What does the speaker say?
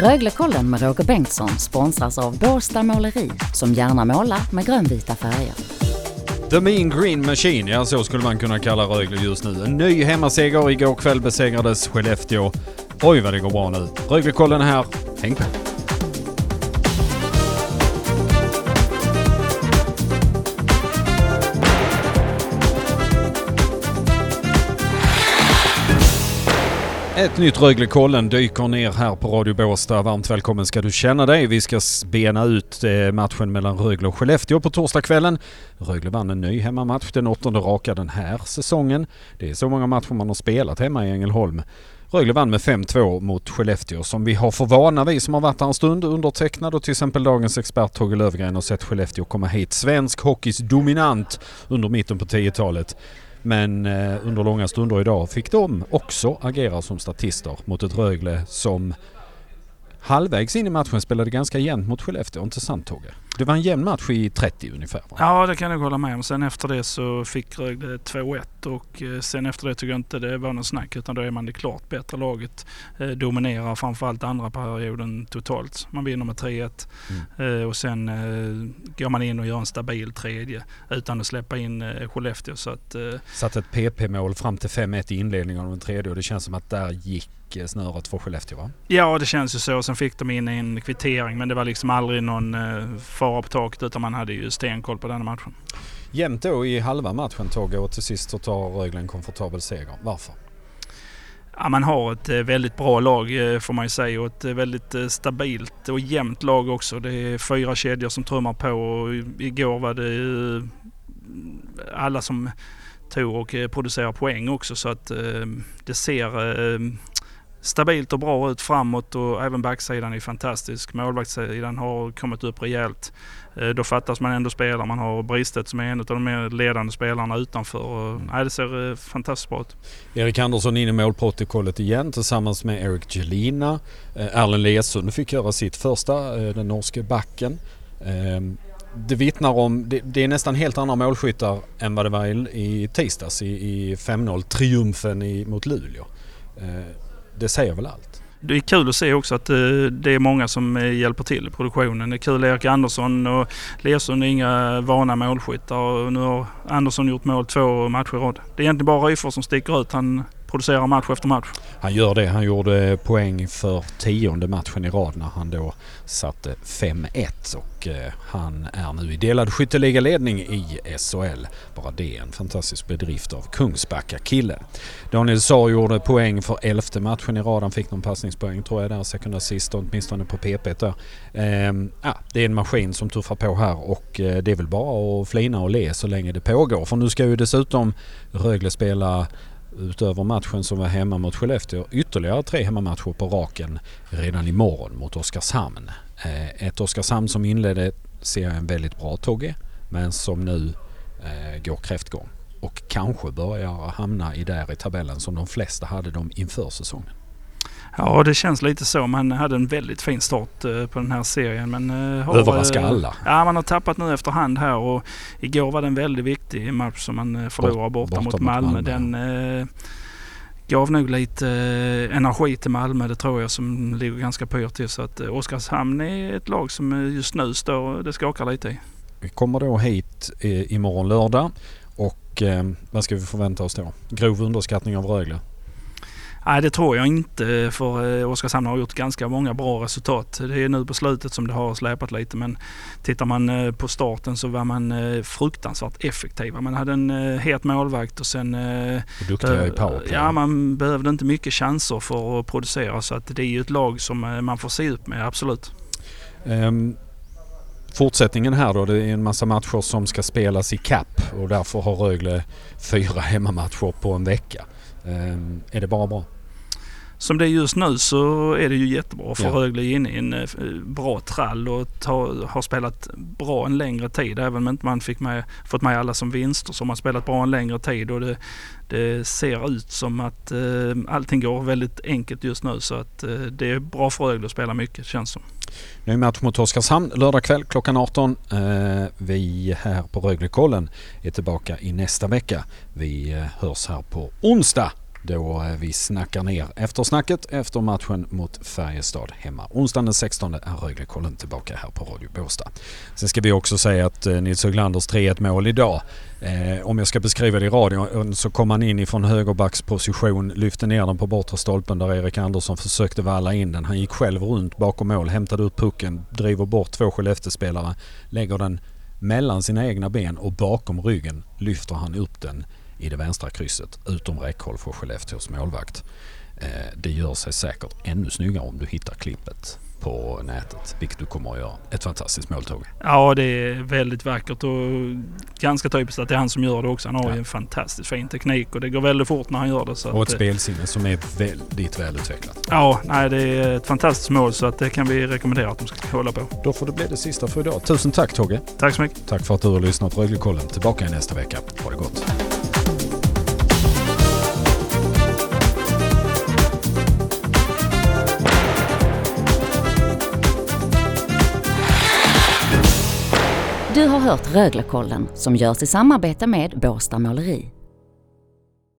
Röglekollen med Roger Bengtsson sponsras av Båstad Måleri som gärna målar med grönvita färger. The Mean Green Machine, ja så skulle man kunna kalla Rögle just nu. En ny hemmaseger. Igår kväll besegrades Skellefteå. Oj vad det går bra nu. Röglekollen är här. Häng på! Ett nytt Röglekollen dyker ner här på Radio Båstad. Varmt välkommen ska du känna dig. Vi ska bena ut eh, matchen mellan Rögle och Skellefteå på torsdagskvällen. Rögle vann en ny hemmamatch, den åttonde raka den här säsongen. Det är så många matcher man har spelat hemma i Ängelholm. Rögle vann med 5-2 mot Skellefteå som vi har för vana vi som har varit här en stund undertecknad och till exempel dagens expert Togge Lövgren har sett Skellefteå komma hit. Svensk hockeys dominant under mitten på 10-talet. Men eh, under långa stunder idag fick de också agera som statister mot ett Rögle som halvvägs in i matchen spelade ganska jämnt mot Skellefteå. Inte sant Togge? Det var en jämn match i 30 ungefär va? Ja det kan jag hålla med om. Sen efter det så fick Rögle 2-1 och eh, sen efter det tycker jag inte det var någon snack utan då är man det klart bättre laget. Eh, dominerar framförallt andra perioden totalt. Man vinner med 3-1 mm. eh, och sen går man in och gör en stabil tredje utan att släppa in Skellefteå. Så att, Satt ett PP-mål fram till 5-1 i inledningen av den tredje och det känns som att där gick snöret för Skellefteå va? Ja det känns ju så. Sen fick de in en kvittering men det var liksom aldrig någon eh, fara på taket utan man hade ju stenkoll på den matchen. Jämnt då i halva matchen Togge och till sist så tar Rögle en komfortabel seger. Varför? Ja, man har ett eh, väldigt bra lag eh, får man ju säga och ett eh, väldigt stabilt och jämnt lag också. Det är fyra kedjor som trummar på och igår var det alla som tog och producerar poäng också så att det ser stabilt och bra ut framåt och även backsidan är fantastisk. Målvaktssidan har kommit upp rejält. Eh, då fattas man ändå spelare. Man har Bristet som är en av de mer ledande spelarna utanför. Mm. Nej, det ser eh, fantastiskt bra ut. Erik Andersson in i målprotokollet igen tillsammans med Erik Gelina. Eh, Erlen Lesund fick göra sitt första, den norske backen. Ehm, det vittnar om, det, det, är nästan helt andra målskyttar än vad det var i, i tisdags i, i 5-0 triumfen mot Luleå det säger väl allt. Det är kul att se också att eh, det är många som eh, hjälper till i produktionen. Det är kul Erik Andersson och Lersson är inga vana målskyttar och nu har Andersson gjort mål två matcher i rad. Det är egentligen bara Ryfors som sticker ut. Han producerar match efter match. Han gör det. Han gjorde poäng för tionde matchen i rad när han då satte 5-1 och eh, han är nu i delad skytteligaledning i SHL. Bara det är en fantastisk bedrift av Kungsbacka-killen. Daniel Saar gjorde poäng för elfte matchen i rad. Han fick någon passningspoäng tror jag där, second assist åtminstone på PP där. Ehm, ja, det är en maskin som tuffar på här och eh, det är väl bara att flina och le så länge det pågår. För nu ska ju dessutom Rögle spela utöver matchen som var hemma mot Skellefteå ytterligare tre hemmamatcher på raken redan imorgon mot Oskarshamn. Eh, ett Oskarshamn som inledde serien väldigt bra Togge men som nu eh, går kräftgång och kanske börjar hamna i där i tabellen som de flesta hade dem inför säsongen. Ja, det känns lite så. Man hade en väldigt fin start uh, på den här serien. Men, uh, Överraska uh, alla. Ja, man har tappat nu efterhand här och igår var det en väldigt viktig match som man förlorade borta, borta mot Malmö. Malmö. Den gav nog lite energi till Malmö, det tror jag, som ligger ganska pyrt till. Så att Oskarshamn är ett lag som just nu står, det skakar lite i. Vi kommer då hit imorgon lördag och vad ska vi förvänta oss då? Grov underskattning av Rögle? Nej det tror jag inte för eh, Oskarshamn har gjort ganska många bra resultat. Det är nu på slutet som det har släpat lite men tittar man eh, på starten så var man eh, fruktansvärt effektiva. Man hade en het målvakt och sen... Duktiga i powerplay. Ja man behövde inte mycket chanser för att producera så att det är ju ett lag som man får se upp med absolut. Um, fortsättningen här då, det är en massa matcher som ska spelas i kapp och därför har Rögle fyra hemmamatcher på en vecka. Um, är det bara bra? Som det är just nu så är det ju jättebra för ja. Rögle inne i en eh, bra trall och ta, har spelat bra en längre tid. Även om man fick med, fått med alla som vinster så har man spelat bra en längre tid och det, det ser ut som att eh, allting går väldigt enkelt just nu så att eh, det är bra för Rögle att spela mycket känns som. Ny match mot Oskarshamn lördag kväll klockan 18. Eh, vi här på Röglekollen är tillbaka i nästa vecka. Vi eh, hörs här på onsdag då eh, vi snackar ner eftersnacket efter matchen mot Färjestad hemma. Onsdagen den 16 är Röglekollen tillbaka här på Radio Båstad. Sen ska vi också säga att eh, Nils Höglanders 3-1 mål idag Eh, om jag ska beskriva det i radion eh, så kom han in ifrån högerbacksposition, lyfte ner den på bortre stolpen där Erik Andersson försökte valla in den. Han gick själv runt bakom mål, hämtade upp pucken, driver bort två Skellefteåspelare, lägger den mellan sina egna ben och bakom ryggen lyfter han upp den i det vänstra krysset utom räckhåll för Skellefteås målvakt. Eh, det gör sig säkert ännu snyggare om du hittar klippet på nätet, vilket du kommer att göra. Ett fantastiskt måltåg. Ja, det är väldigt vackert och ganska typiskt att det är han som gör det också. Han har ja. ju en fantastiskt fin teknik och det går väldigt fort när han gör det. Så och ett att, spelsinne som är väldigt välutvecklat. Ja, nej, det är ett fantastiskt mål så att det kan vi rekommendera att de ska kolla på. Då får det bli det sista för idag. Tusen tack Togge! Tack så mycket! Tack för att du har lyssnat på Röglekollen. Tillbaka nästa vecka. Ha det gott! Du har hört Röglekollen som görs i samarbete med Båstad Måleri.